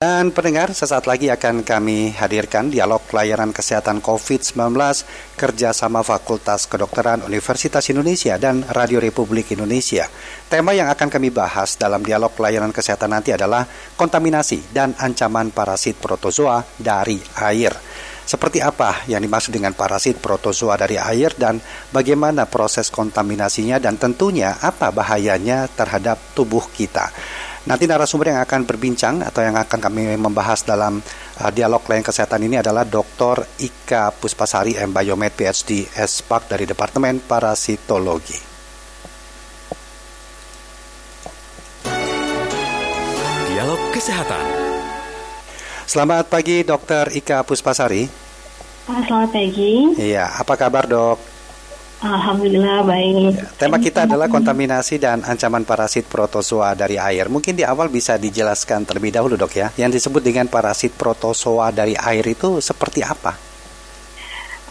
Dan pendengar, sesaat lagi akan kami hadirkan dialog pelayanan kesehatan COVID-19 kerjasama Fakultas Kedokteran Universitas Indonesia dan Radio Republik Indonesia. Tema yang akan kami bahas dalam dialog pelayanan kesehatan nanti adalah kontaminasi dan ancaman parasit protozoa dari air. Seperti apa yang dimaksud dengan parasit protozoa dari air dan bagaimana proses kontaminasinya dan tentunya apa bahayanya terhadap tubuh kita. Nanti narasumber yang akan berbincang atau yang akan kami membahas dalam uh, dialog lain kesehatan ini adalah Dr. Ika Puspasari M. Biomed PhD SPAK dari Departemen Parasitologi. Dialog Kesehatan Selamat pagi Dr. Ika Puspasari. Selamat pagi. Iya, apa kabar dok? Alhamdulillah baik. Ya, tema kita adalah kontaminasi dan ancaman parasit protozoa dari air. Mungkin di awal bisa dijelaskan terlebih dahulu dok ya. Yang disebut dengan parasit protozoa dari air itu seperti apa?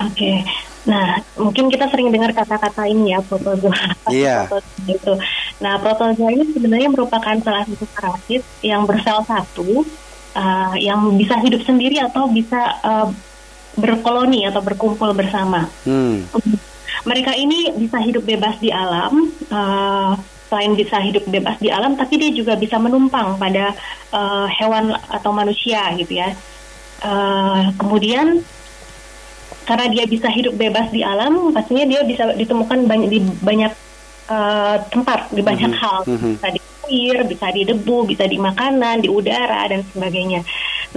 Oke, nah mungkin kita sering dengar kata-kata ini ya protozoa. Iya. Yeah. Itu. Nah protozoa ini sebenarnya merupakan salah satu parasit yang bersel satu, uh, yang bisa hidup sendiri atau bisa uh, berkoloni atau berkumpul bersama. Hmm mereka ini bisa hidup bebas di alam. Uh, selain bisa hidup bebas di alam, tapi dia juga bisa menumpang pada uh, hewan atau manusia gitu ya. Uh, kemudian karena dia bisa hidup bebas di alam, pastinya dia bisa ditemukan banyak di banyak uh, tempat, di banyak mm -hmm. hal, mm-hmm. bisa di air, bisa di debu, bisa di makanan, di udara dan sebagainya.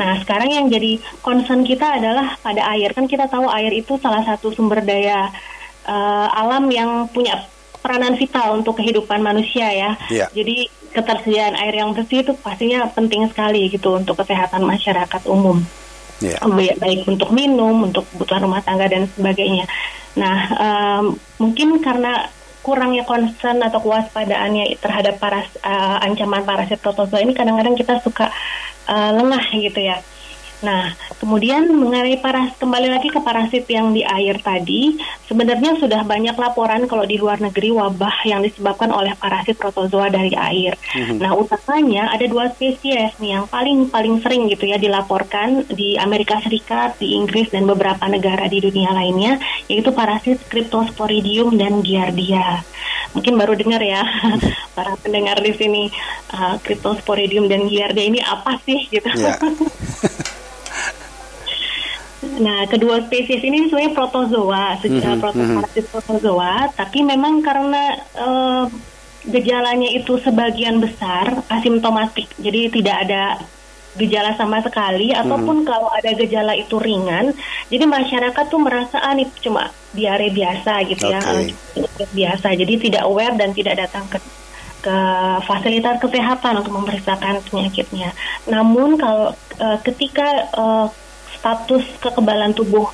Nah, sekarang yang jadi concern kita adalah pada air. Kan kita tahu air itu salah satu sumber daya uh, alam yang punya peranan vital untuk kehidupan manusia ya. Yeah. Jadi ketersediaan air yang bersih itu pastinya penting sekali gitu untuk kesehatan masyarakat umum. Yeah. Baik, baik untuk minum, untuk kebutuhan rumah tangga dan sebagainya. Nah, um, mungkin karena kurangnya concern atau kewaspadaannya terhadap paras, uh, ancaman parasit protozoa ini kadang-kadang kita suka uh, lengah gitu ya. Nah, kemudian mengenai paras kembali lagi ke parasit yang di air tadi, sebenarnya sudah banyak laporan kalau di luar negeri wabah yang disebabkan oleh parasit protozoa dari air. Mm-hmm. Nah, utamanya ada dua spesies nih yang paling paling sering gitu ya dilaporkan di Amerika Serikat, di Inggris dan beberapa negara di dunia lainnya, yaitu parasit Cryptosporidium dan Giardia. Mungkin baru dengar ya para pendengar di sini uh, Cryptosporidium dan Giardia ini apa sih gitu. Yeah. Nah, kedua spesies ini sebenarnya protozoa, secara mm -hmm. protozoa, tapi memang karena uh, gejalanya itu sebagian besar asimptomatik, jadi tidak ada gejala sama sekali, mm -hmm. ataupun kalau ada gejala itu ringan, jadi masyarakat tuh merasa ah cuma diare biasa gitu okay. ya, biasa, jadi tidak aware dan tidak datang ke ke fasilitas kesehatan untuk memeriksakan penyakitnya. Namun kalau uh, ketika uh, status kekebalan tubuh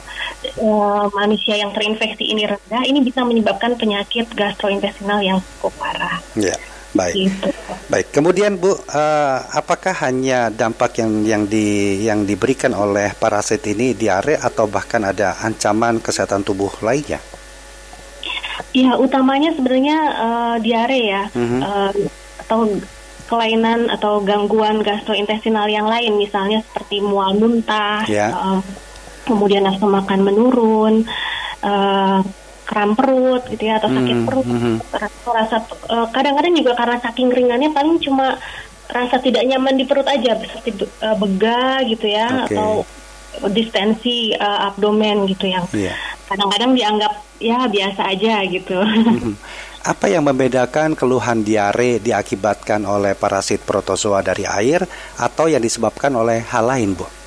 uh, manusia yang terinfeksi ini rendah, ini bisa menyebabkan penyakit gastrointestinal yang cukup parah. Ya. Baik, gitu. baik. Kemudian Bu, uh, apakah hanya dampak yang yang di yang diberikan oleh parasit ini diare atau bahkan ada ancaman kesehatan tubuh lainnya? Ya, utamanya sebenarnya uh, diare ya, mm -hmm. uh, atau kelainan atau gangguan gastrointestinal yang lain, misalnya seperti mual muntah, yeah. Ya. uh, kemudian nafsu makan menurun, uh, kram perut gitu ya atau sakit mm, perut, mm, rasa uh, kadang-kadang juga karena saking ringannya paling cuma rasa tidak nyaman di perut aja seperti uh, bega gitu ya okay. atau distensi uh, abdomen gitu yang iya. kadang-kadang dianggap ya biasa aja gitu. Mm-hmm. Apa yang membedakan keluhan diare diakibatkan oleh parasit protozoa dari air atau yang disebabkan oleh hal lain, Bu?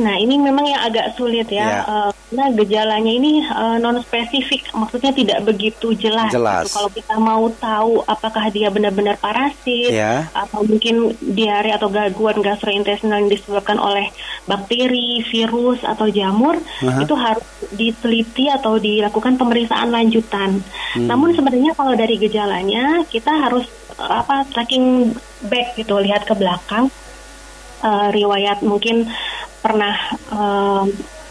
Nah, ini memang yang agak sulit ya, ya. Uh, karena gejalanya ini uh, non spesifik, maksudnya tidak begitu jelas. jelas. Gitu. Kalau kita mau tahu apakah dia benar-benar parasit ya. atau mungkin diare atau gangguan gastrointestinal yang disebabkan oleh bakteri, virus atau jamur, uh -huh. itu harus diteliti atau dilakukan pemeriksaan lanjutan. Hmm. Namun sebenarnya kalau dari gejalanya kita harus apa tracking back gitu, lihat ke belakang uh, riwayat mungkin pernah uh,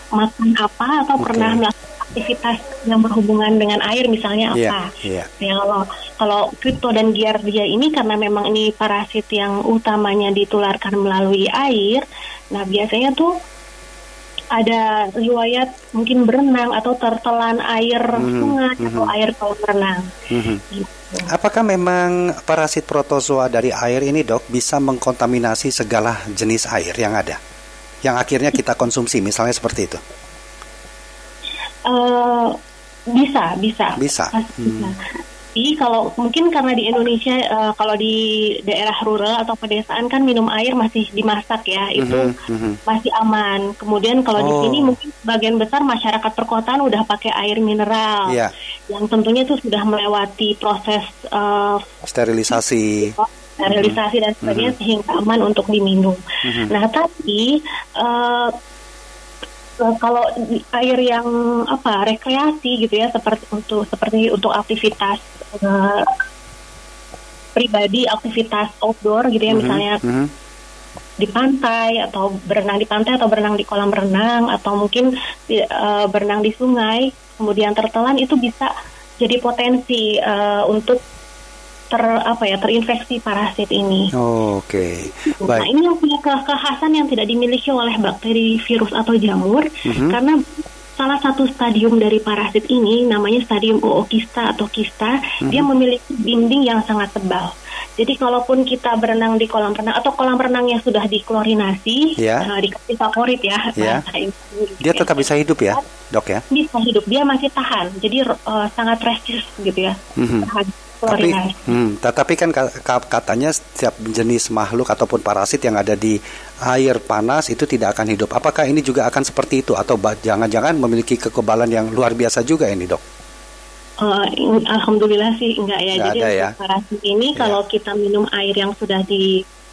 makan apa atau okay. pernah melakukan aktivitas yang berhubungan dengan air misalnya apa. iya. Ya kalau kalau kripto dan giardia ini karena memang ini parasit yang utamanya ditularkan melalui air, nah biasanya tuh ada riwayat mungkin berenang atau tertelan air Mhm, sungai mhm. atau air kolam renang. Mhm. Gitu. Apakah memang parasit protozoa dari air ini dok bisa mengkontaminasi segala jenis air yang ada? Yang akhirnya kita konsumsi misalnya seperti itu. Eh, bisa, bisa. Bisa. Pasti Hmm. Jadi kalau mungkin karena di Indonesia eh, kalau di daerah rural atau pedesaan kan minum air masih dimasak ya itu Mhm, mhm. masih aman. Kemudian kalau di Oh. sini mungkin sebagian besar masyarakat perkotaan udah pakai air mineral Iya. yang tentunya itu sudah melewati proses eh, Sterilisasi. Sterilisasi dan sebagainya sehingga aman untuk diminum. Mhm. Nah tapi eh, kalau air yang apa rekreasi gitu ya seperti untuk seperti untuk aktivitas eh, pribadi aktivitas outdoor gitu ya Mhm, misalnya mhm. di pantai atau berenang di pantai atau berenang di kolam renang atau mungkin di- eh, berenang di sungai kemudian tertelan itu bisa jadi potensi eh, untuk ter apa ya terinfeksi parasit ini. Oh, Oke, Nah, baik. ini yang punya ke- kekhasan yang tidak dimiliki oleh bakteri, virus atau jamur, Mhm. karena salah satu stadium dari parasit ini namanya stadium ookista atau kista, Mhm. dia memiliki dinding yang sangat tebal. Jadi kalaupun kita berenang di kolam renang atau kolam renang yang sudah diklorinasi, Ya. eh, dikasih favorit ya, Ya. bahasa Inggris Dia ya. tetap bisa hidup ya, dok ya? bisa hidup, dia masih tahan, jadi eh, sangat resist gitu ya, Mhm. tahan Tapi, hmm, tetapi kan ka- ka- katanya setiap jenis makhluk ataupun parasit yang ada di air panas itu tidak akan hidup. Apakah ini juga akan seperti itu atau jangan-jangan memiliki kekebalan yang luar biasa juga ini dok? In- Alhamdulillah sih enggak ya. Nggak Jadi ada ya? parasit ini Iya. kalau kita minum air yang sudah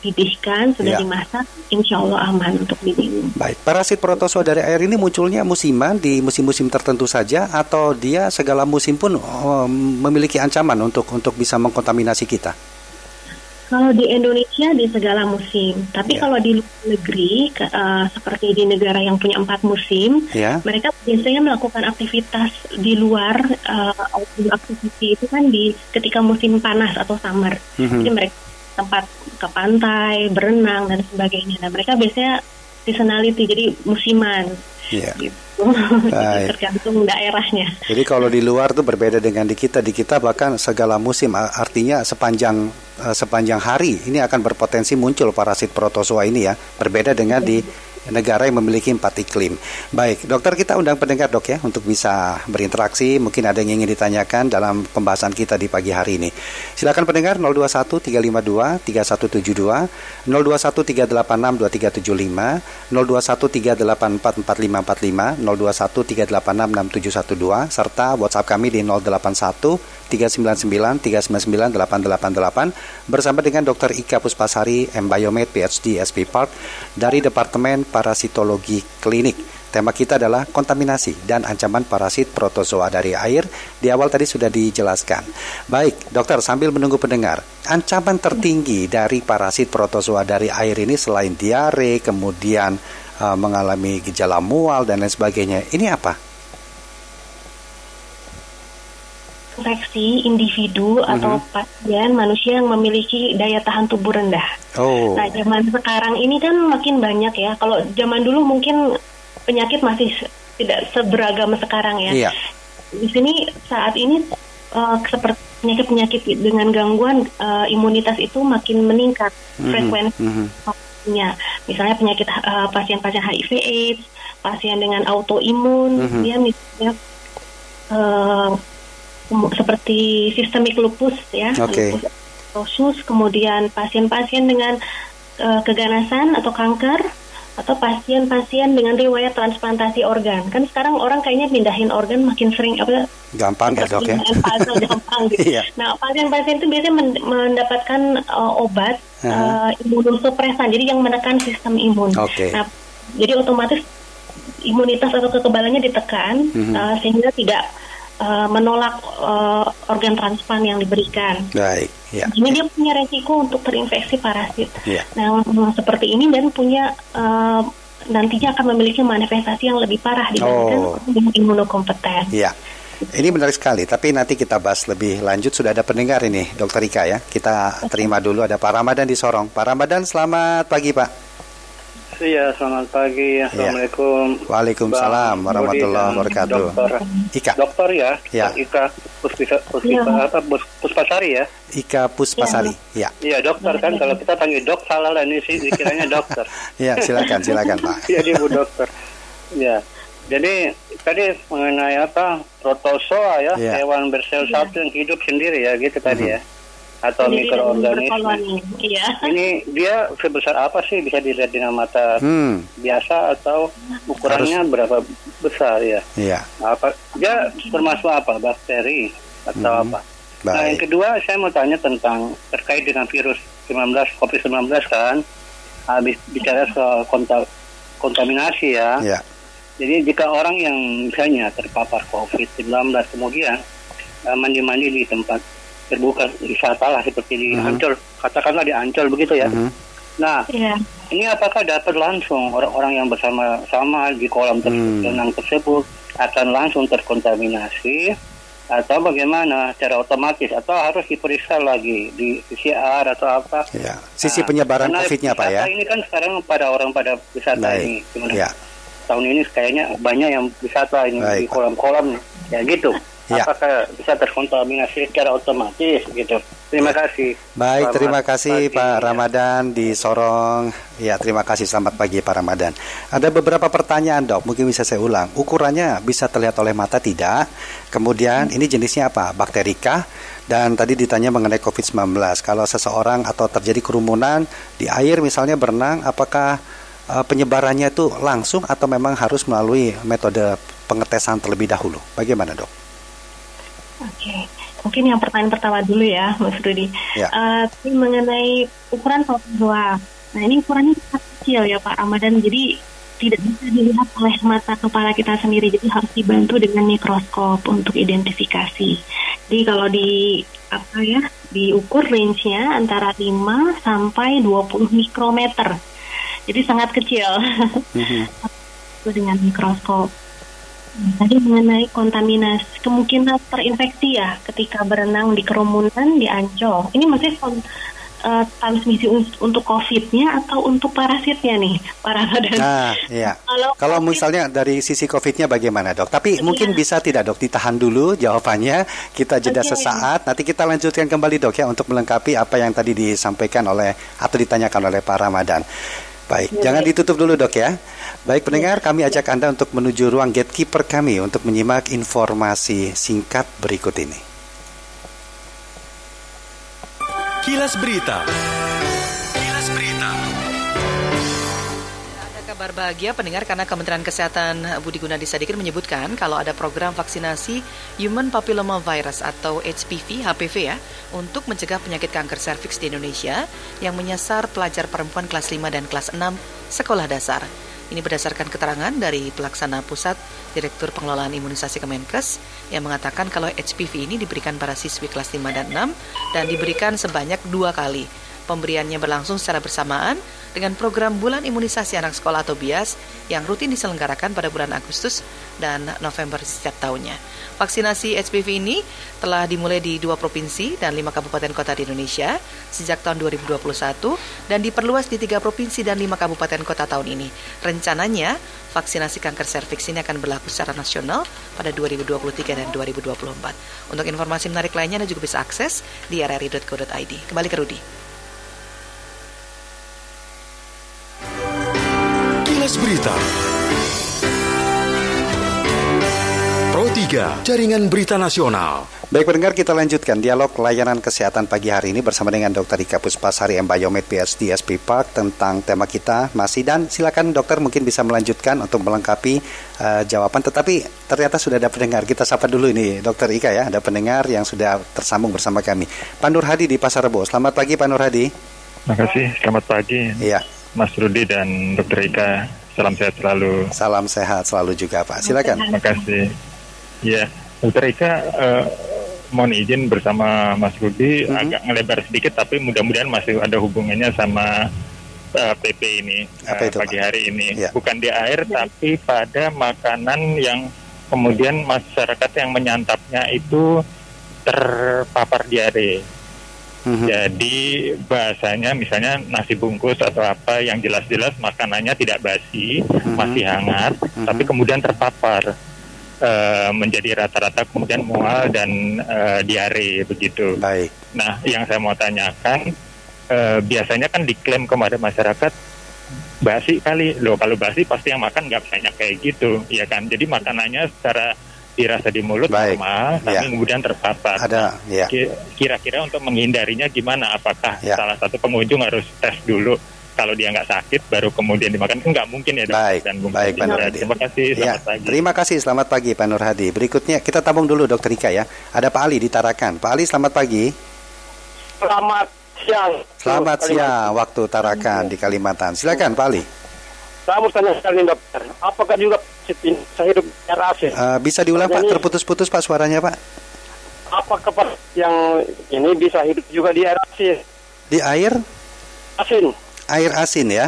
dididihkan, sudah Iya. dimasak, insya Allah aman untuk diminum. Baik, parasit protozoa dari air ini munculnya musiman di musim-musim tertentu saja atau dia segala musim pun oh, memiliki ancaman untuk untuk bisa mengkontaminasi kita? Kalau di Indonesia di segala musim, tapi Iya. kalau di luar negeri ke- eh, seperti di negara yang punya empat musim, Ya. mereka biasanya melakukan aktivitas di luar outdoor activity itu kan di ketika musim panas atau summer. Mhm. Jadi mereka tempat ke pantai, berenang dan sebagainya. Nah mereka biasanya seasonality, jadi musiman Iya. gitu. Baik. Tergantung daerahnya. Jadi kalau di luar tuh berbeda dengan di kita. Di kita bahkan segala musim artinya sepanjang eh, sepanjang hari ini akan berpotensi muncul parasit protozoa ini ya. Berbeda dengan di negara yang memiliki empat iklim. Baik, dokter kita undang pendengar dok ya untuk bisa berinteraksi. Mungkin ada yang ingin ditanyakan dalam pembahasan kita di pagi hari ini. Silakan pendengar 021 352 3172, 021 386 2375, 021 384 4545, 021 386 6712 serta WhatsApp kami di 081 399 399 888 bersama dengan Dr. Ika Puspasari M Biomed PhD SP Park dari Departemen Parasitologi Klinik. Tema kita adalah kontaminasi dan ancaman parasit protozoa dari air. Di awal tadi sudah dijelaskan. Baik, dokter sambil menunggu pendengar, ancaman tertinggi dari parasit protozoa dari air ini selain diare, kemudian uh, mengalami gejala mual dan lain sebagainya. Ini apa? Infeksi individu atau pasien manusia yang memiliki daya tahan tubuh rendah. Oh, Nah, zaman sekarang ini kan makin banyak ya. Kalau zaman dulu mungkin penyakit masih tidak seberagam sekarang ya. iya. Di sini saat ini eh, seperti penyakit-penyakit dengan gangguan eh, imunitas itu makin meningkat Mhm, frekuensi mhm. vaksinnya. Misalnya penyakit eh, pasien-pasien HIV/AIDS, pasien dengan autoimun, Mhm. dia misalnya seperti sistemik lupus ya, Oke. lupus erythematosus, kemudian pasien-pasien dengan eh, keganasan atau kanker atau pasien-pasien dengan riwayat transplantasi organ. Kan sekarang orang kayaknya pindahin organ makin sering apa Gampang ya dok ya. Puzzle gampang gitu. Iya. Nah, pasien-pasien itu biasanya men- mendapatkan uh, obat Aha. uh, imunosupresan, jadi yang menekan sistem imun. Oke. Nah, jadi otomatis imunitas atau kekebalannya ditekan Mhm. uh, sehingga tidak uh, menolak uh, organ transplant yang diberikan. Baik, ya. Ini dia punya resiko untuk terinfeksi parasit. Iya. Nah, seperti ini dan punya uh, nantinya akan memiliki manifestasi yang lebih parah dibandingkan Oh. imunokompeten. Iya. Ini menarik sekali, tapi nanti kita bahas lebih lanjut. Sudah ada pendengar ini, Dokter Ika ya. Kita terima dulu ada Pak Ramadan di Sorong. Pak Ramadan, selamat pagi Pak. Iya, selamat pagi. Assalamualaikum. Waalaikumsalam Bang warahmatullahi wabarakatuh. Dokter, Ika, dokter ya, Ya. Ika Puspisa, Puspisa, Iya. apa, Pus- Puspasari ya. Ika Puspasari. Ya, Iya dokter kan, kalau kita panggil dok salah lah ini sih dikiranya dokter. ya silakan, silakan Pak. Iya dia bu dokter. Ya, jadi tadi mengenai apa protozoa ya, Iya. hewan bersel satu yang hidup sendiri ya gitu tadi ya, atau mikroorganisme. Iya. Ini dia sebesar apa sih bisa dilihat dengan mata? Hmm, biasa atau ukurannya berapa besar ya? iya, apa? Dia termasuk apa? Bakteri atau Hmm, apa? Nah yang baik. kedua saya mau tanya tentang terkait dengan virus 19 covid 19 kan? Habis bicara soal konta, kontaminasi ya. Ya, jadi jika orang yang misalnya terpapar covid 19 kemudian eh, mandi-mandi di tempat terbuka wisata lah seperti di Mhm. Ancol katakanlah di Ancol begitu ya Mhm. nah Iya. ini apakah dapat langsung orang-orang yang bersama-sama di kolam ter- Hmm. renang tersebut akan langsung terkontaminasi atau bagaimana secara otomatis atau harus diperiksa lagi di PCR atau apa? ya. Sisi Nah, penyebaran COVID-nya Pak ya. Ini kan sekarang pada orang pada wisata ini. Baik. Gimana? Ya, Tahun ini kayaknya banyak yang wisata ini Baik, di kolam-kolam ya gitu. Ya. Apakah bisa terkontaminasi secara otomatis gitu? Terima kasih. Baik, Selamat terima kasih pagi. Pak Ramadan di Sorong. Ya, terima kasih. Selamat pagi Pak Ramadan. Ada beberapa pertanyaan dok, mungkin bisa saya ulang. Ukurannya bisa terlihat oleh mata tidak? Kemudian ini jenisnya apa? Bakterikah? Dan tadi ditanya mengenai COVID-19. Kalau seseorang atau terjadi kerumunan di air misalnya berenang, apakah eh, penyebarannya itu langsung atau memang harus melalui metode pengetesan terlebih dahulu? Bagaimana dok? Oke, mungkin yang pertanyaan pertama dulu ya, Mas Rudi. Ya. Tapi mengenai ukuran protozoa, nah ini ukurannya sangat kecil ya Pak Ramadan, jadi tidak bisa dilihat oleh mata kepala kita sendiri, jadi harus dibantu dengan mikroskop untuk identifikasi. Jadi kalau di apa ya, diukur range-nya antara 5 sampai 20 mikrometer. Jadi sangat kecil. Mhm. itu dengan mikroskop. Tadi mengenai kontaminasi, kemungkinan terinfeksi ya ketika berenang di kerumunan di Ancol. Ini masih eh, transmisi un- untuk COVID-nya atau untuk parasitnya nih, para badan. Nah, iya. Kalau Kalau COVID- misalnya dari sisi COVID-nya bagaimana dok? Tapi mungkin Iya. bisa tidak dok ditahan dulu jawabannya. Kita jeda Oke. sesaat. Nanti kita lanjutkan kembali dok ya untuk melengkapi apa yang tadi disampaikan oleh atau ditanyakan oleh Pak Ramadan. Baik, Ya, jangan baik. ditutup dulu dok ya. Baik pendengar, kami ajak Anda untuk menuju ruang gatekeeper kami untuk menyimak informasi singkat berikut ini. Kilas Berita. Kabar bahagia pendengar karena Kementerian Kesehatan Budi Gunadi Sadikin menyebutkan kalau ada program vaksinasi Human Papilloma Virus atau HPV HPV ya untuk mencegah penyakit kanker serviks di Indonesia yang menyasar pelajar perempuan kelas 5 dan kelas 6 sekolah dasar. Ini berdasarkan keterangan dari pelaksana pusat Direktur Pengelolaan Imunisasi Kemenkes yang mengatakan kalau HPV ini diberikan para siswi kelas 5 dan 6 dan diberikan sebanyak dua kali. Pemberiannya berlangsung secara bersamaan dengan program Bulan Imunisasi Anak Sekolah atau BIAS yang rutin diselenggarakan pada bulan Agustus dan November setiap tahunnya. Vaksinasi HPV ini telah dimulai di dua provinsi dan lima kabupaten kota di Indonesia sejak tahun 2021 dan diperluas di tiga provinsi dan lima kabupaten kota tahun ini. Rencananya, vaksinasi kanker serviks ini akan berlaku secara nasional pada 2023 dan 2024. Untuk informasi menarik lainnya Anda juga bisa akses di rri.co.id. Kembali ke Rudi. Kilas Berita. Pro 3, Jaringan Berita Nasional. Baik pendengar kita lanjutkan dialog layanan kesehatan pagi hari ini bersama dengan Dr. Ika Puspasari M. Biomed PSD SP Park tentang tema kita masih dan silakan dokter mungkin bisa melanjutkan untuk melengkapi eh, jawaban tetapi ternyata sudah ada pendengar kita sapa dulu ini Dr. Ika ya ada pendengar yang sudah tersambung bersama kami Pak Nur Hadi di Pasar Rebo selamat pagi Pak Nur Hadi Terima kasih, selamat pagi Iya Mas Rudi dan Dr. Ika. Salam sehat selalu. salam sehat selalu juga Pak silakan Terima kasih. Ya, Dr. Ika eh, mohon izin bersama Mas Rudi Mhm. agak ngelebar sedikit tapi mudah-mudahan masih ada hubungannya sama uh, PP ini Apa uh, itu, pagi Pak? hari ini. Ya. Bukan di air tapi pada makanan yang kemudian masyarakat yang menyantapnya itu terpapar diare. Mhm. Jadi bahasanya misalnya nasi bungkus atau apa yang jelas-jelas makanannya tidak basi, masih hangat, tapi kemudian terpapar eh, menjadi rata-rata kemudian mual dan eh, diare begitu. Baik. Nah, yang saya mau tanyakan eh, biasanya kan diklaim kepada masyarakat basi kali loh kalau basi pasti yang makan nggak banyak kayak gitu ya kan jadi makanannya secara dirasa di mulut Baik. normal tapi Ya. kemudian terpapar Ada ya. Ki- kira-kira untuk menghindarinya gimana? Apakah Ya. salah satu pengunjung harus tes dulu kalau dia nggak sakit baru kemudian dimakan? Kan nggak mungkin ya dok. Baik, Dan baik. Pak Nur Hadi. Terima kasih, Ya, selamat pagi. terima kasih. Selamat pagi Pak Nur Hadi. Berikutnya kita tabung dulu Dokter Ika ya. Ada Pak Ali di Tarakan. Pak Ali selamat pagi. Selamat siang. Selamat siang waktu Tarakan di Kalimantan. Silakan Pak Ali. Saya mau tanya sekali dokter, apakah juga ini saya hidup air asin? Eh, bisa diulang Pak? Terputus-putus Pak suaranya Pak. Apakah Pak, yang ini bisa hidup juga di air asin? Di air Asin. air asin ya.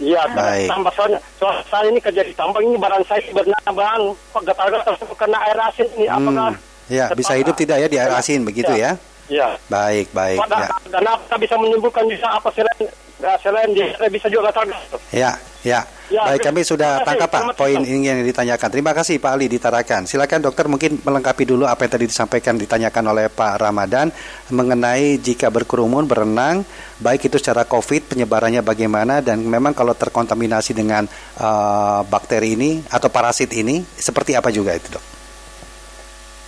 Iya, Baik. tambah soalnya, soal saya ini kerja di tambang ini barang saya sebenarnya bang, kok gatal-gatal karena air asin ini, apakah? Hmm. Ya, bisa hidup tidak ya di air asin begitu ya? Iya. Baik, baik Pada, ya. Dan apa bisa menimbulkan bisa apa selain ya, selain dia bisa juga gatal-gatal? Ya, ya. Ya, Baik, kami sudah kasih. tangkap Pak poin ini yang ditanyakan. Terima kasih Pak Ali ditarakan. Silakan dokter mungkin melengkapi dulu apa yang tadi disampaikan ditanyakan oleh Pak Ramadan mengenai jika berkerumun berenang, baik itu secara COVID penyebarannya bagaimana dan memang kalau terkontaminasi dengan eh, bakteri ini atau parasit ini seperti apa juga itu dok?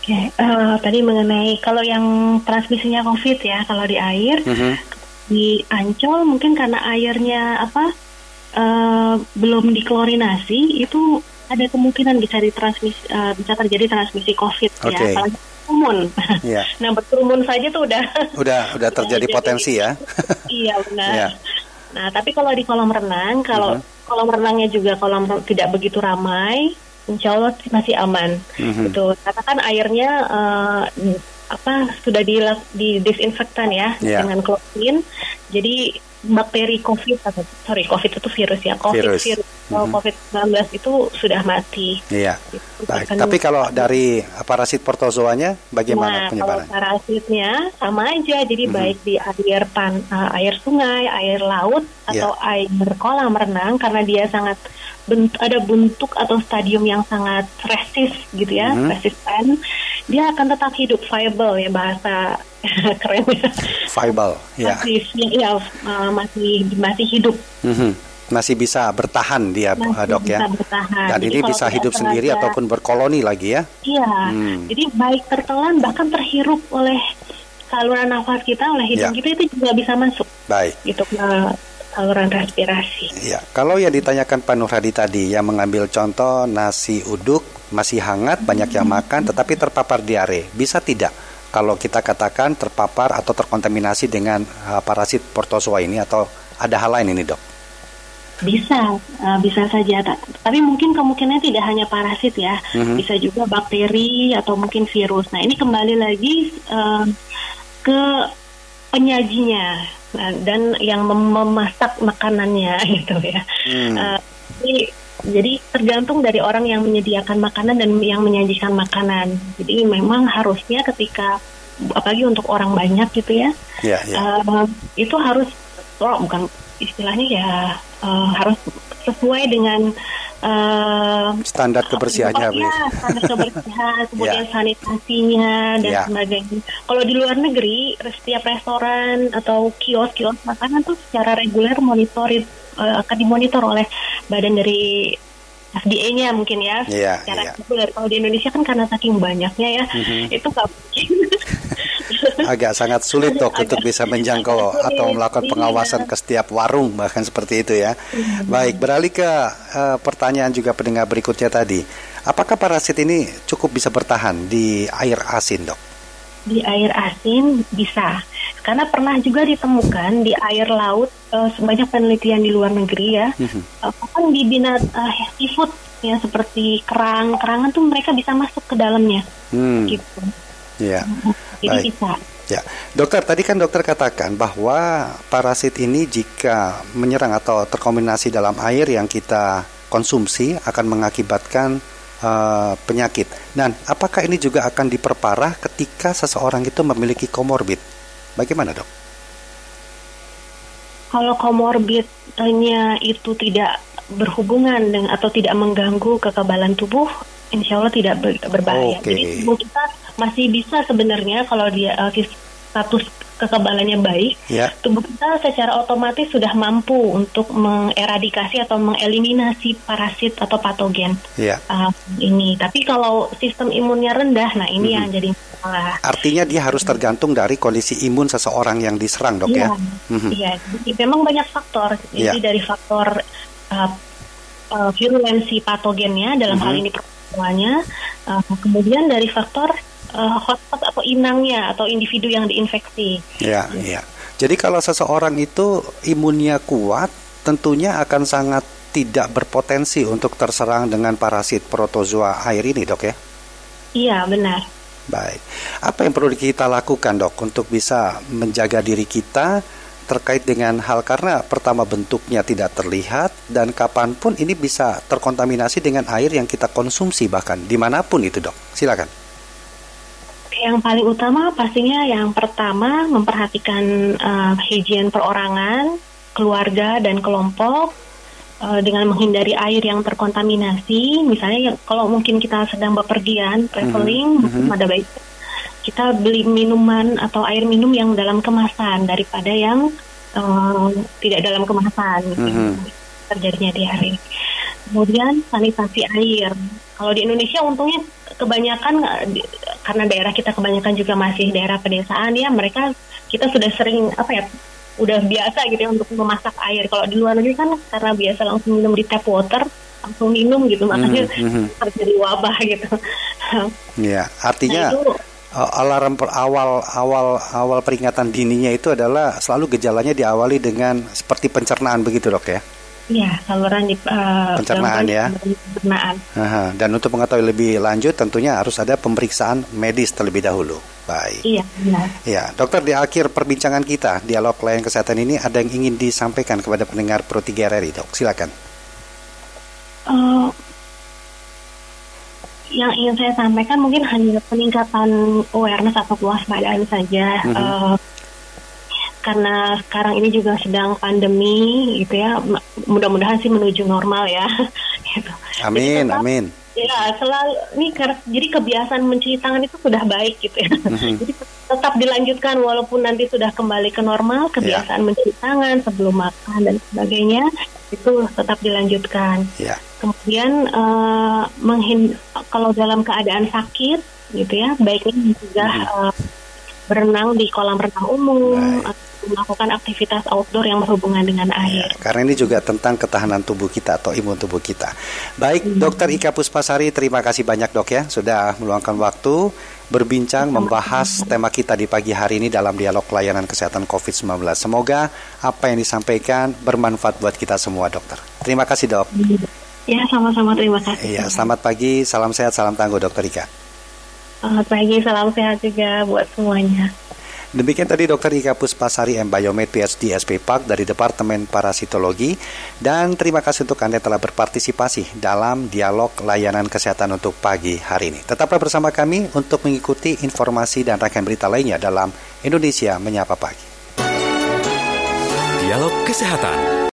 Oke, eh, tadi mengenai kalau yang transmisinya COVID ya, kalau di air, Mhm. Di Ancol mungkin karena airnya apa eh, belum diklorinasi, itu ada kemungkinan bisa ditransmisi eh, bisa terjadi transmisi COVID ya, Oke. apalagi berkerumun. Iya. nah berkerumun saja tuh udah Udah udah terjadi Jadi- potensi ya. iya benar. Iya. Nah tapi kalau di kolam renang, kalau Mhm. kolam renangnya juga kolam tidak begitu ramai, insya Allah sih masih aman. Mhm. Itu katakan airnya eh, apa sudah di di disinfektan ya Iya. dengan klorin. Jadi bakteri COVID atau sorry COVID itu virus ya COVID Virus. virus, kalau Mhm. COVID-19 itu sudah mati. Iya. Itu Baik. akan- Tapi kalau dari parasit protozoanya bagaimana nah, penyebaran? kalau parasitnya sama aja, jadi Mhm. baik di air pan, uh, air sungai, air laut Iya. atau air kolam renang karena dia sangat bent- ada bentuk atau stadium yang sangat resist gitu ya, Mhm. resisten. Dia akan tetap hidup viable ya bahasa kerennya. Viable, ya. Masih ya, uh, masih masih hidup. Mhm. Masih bisa bertahan dia, Masih dok ya. bisa bertahan. Dan Jadi ini bisa hidup sendiri ataupun berkoloni lagi ya. Iya, Hmm. jadi baik tertelan bahkan terhirup oleh saluran nafas kita, oleh hidung Ya. kita itu juga bisa masuk Baik. gitu ke saluran respirasi. Ya, kalau yang ditanyakan Pak Nur Hadi tadi yang mengambil contoh nasi uduk masih hangat, banyak yang makan tetapi terpapar diare, bisa tidak kalau kita katakan terpapar atau terkontaminasi dengan uh, parasit protozoa ini atau ada hal lain ini, Dok? Bisa, eh, bisa saja. Ta- Tapi mungkin kemungkinannya tidak hanya parasit ya, Mhm. bisa juga bakteri atau mungkin virus. Nah ini kembali lagi eh, ke penyajinya Nah, dan yang mem- memasak makanannya gitu ya. Hmm. Eh, jadi, jadi tergantung dari orang yang menyediakan makanan dan yang menyajikan makanan. Jadi memang harusnya ketika apalagi untuk orang banyak gitu ya, Ya, ya. eh, itu harus oh, bukan istilahnya ya eh, harus sesuai dengan eh, Standar kebersihannya, iya, standar kebersihan, kemudian Ya. sanitasinya dan Ya. sebagainya. Kalau di luar negeri, setiap restoran atau kios-kios makanan tuh secara reguler monitorin eh, akan dimonitor oleh badan dari FDA-nya mungkin ya, Iya, secara iya. reguler. Kalau di Indonesia kan karena saking banyaknya ya, Mhm. itu nggak mungkin. Agak sangat sulit dok Agak untuk bisa menjangkau sulit, atau melakukan iya. pengawasan ke setiap warung bahkan seperti itu ya. Baik, beralih ke eh, pertanyaan juga pendengar berikutnya tadi. Apakah parasit ini cukup bisa bertahan di air asin dok? di air asin bisa karena pernah juga ditemukan di air laut eh, sebanyak penelitian di luar negeri ya Mhm. eh, bahkan di binat eh, seafood ya seperti kerang kerangan tuh mereka bisa masuk ke dalamnya Hmm, gitu ya. jadi Baik. bisa Ya, dokter tadi kan dokter katakan bahwa parasit ini jika menyerang atau terkombinasi dalam air yang kita konsumsi akan mengakibatkan uh, penyakit. Dan apakah ini juga akan diperparah ketika seseorang itu memiliki komorbid? Bagaimana dok? Kalau komorbidnya itu tidak berhubungan dengan atau tidak mengganggu kekebalan tubuh, insya Allah tidak ber, berbahaya. Okay. Jadi tubuh kita masih bisa sebenarnya kalau dia uh, status kekebalannya baik, yeah. tubuh kita secara otomatis sudah mampu untuk mengeradikasi atau mengeliminasi parasit atau patogen yeah. uh, ini. Tapi kalau sistem imunnya rendah, nah ini mm -hmm. yang jadi masalah. Artinya dia harus tergantung dari kondisi imun seseorang yang diserang, dok yeah. ya? Mm -hmm. Iya, memang banyak faktor. Jadi yeah. dari faktor uh, uh, virulensi patogennya dalam mm -hmm. hal ini semuanya. Uh, kemudian dari faktor uh, hotspot atau inangnya atau individu yang diinfeksi. Ya, ya. Jadi kalau seseorang itu imunnya kuat, tentunya akan sangat tidak berpotensi untuk terserang dengan parasit protozoa air ini, dok ya? Iya, benar. Baik. Apa yang perlu kita lakukan, dok, untuk bisa menjaga diri kita terkait dengan hal karena pertama bentuknya tidak terlihat dan kapan pun ini bisa terkontaminasi dengan air yang kita konsumsi bahkan di mana pun itu dok silakan yang paling utama pastinya yang pertama memperhatikan uh, higien perorangan keluarga dan kelompok uh, dengan menghindari air yang terkontaminasi misalnya kalau mungkin kita sedang bepergian traveling mm -hmm. ada baik kita beli minuman atau air minum yang dalam kemasan daripada yang um, tidak dalam kemasan mm-hmm. terjadinya diare. Kemudian sanitasi air. Kalau di Indonesia untungnya kebanyakan karena daerah kita kebanyakan juga masih daerah pedesaan ya mereka kita sudah sering apa ya udah biasa gitu ya untuk memasak air. Kalau di luar negeri kan karena biasa langsung minum di tap water langsung minum gitu makanya mm-hmm. terjadi wabah gitu. Ya, artinya nah, itu, alarm per awal awal awal peringatan dininya itu adalah selalu gejalanya diawali dengan seperti pencernaan begitu dok ya? Iya saluran di uh, pencernaan ya. Pencernaan. Aha, dan untuk mengetahui lebih lanjut tentunya harus ada pemeriksaan medis terlebih dahulu. Baik. Iya benar. Ya dokter di akhir perbincangan kita dialog layanan kesehatan ini ada yang ingin disampaikan kepada pendengar Pro 3 RRI dok silakan. Uh, yang ingin saya sampaikan mungkin hanya peningkatan awareness atau kewaspadaan saja. Mm -hmm. uh, karena sekarang ini juga sedang pandemi gitu ya. Mudah-mudahan sih menuju normal ya. Gitu. amin tetap, amin. ya selalu ini jadi kebiasaan mencuci tangan itu sudah baik gitu ya. Mm-hmm. jadi tetap dilanjutkan walaupun nanti sudah kembali ke normal kebiasaan yeah. mencuci tangan sebelum makan dan sebagainya itu tetap dilanjutkan. Yeah kemudian uh, menghin kalau dalam keadaan sakit gitu ya baiknya mencegah uh, berenang di kolam renang umum atau melakukan aktivitas outdoor yang berhubungan dengan ya, air. Ya, karena ini juga tentang ketahanan tubuh kita atau imun tubuh kita. Baik, hmm. Dokter Ika Puspasari, terima kasih banyak dok ya sudah meluangkan waktu berbincang membahas tema kita di pagi hari ini dalam dialog layanan kesehatan COVID-19. Semoga apa yang disampaikan bermanfaat buat kita semua, dokter. Terima kasih dok. Ya, sama-sama terima kasih. Iya, selamat pagi, salam sehat, salam tangguh Dokter Ika. Selamat pagi, salam sehat juga buat semuanya. Demikian tadi Dr. Ika Puspasari M. Biomed PhD SP Park dari Departemen Parasitologi dan terima kasih untuk Anda telah berpartisipasi dalam dialog layanan kesehatan untuk pagi hari ini. Tetaplah bersama kami untuk mengikuti informasi dan rangkaian berita lainnya dalam Indonesia Menyapa Pagi. Dialog Kesehatan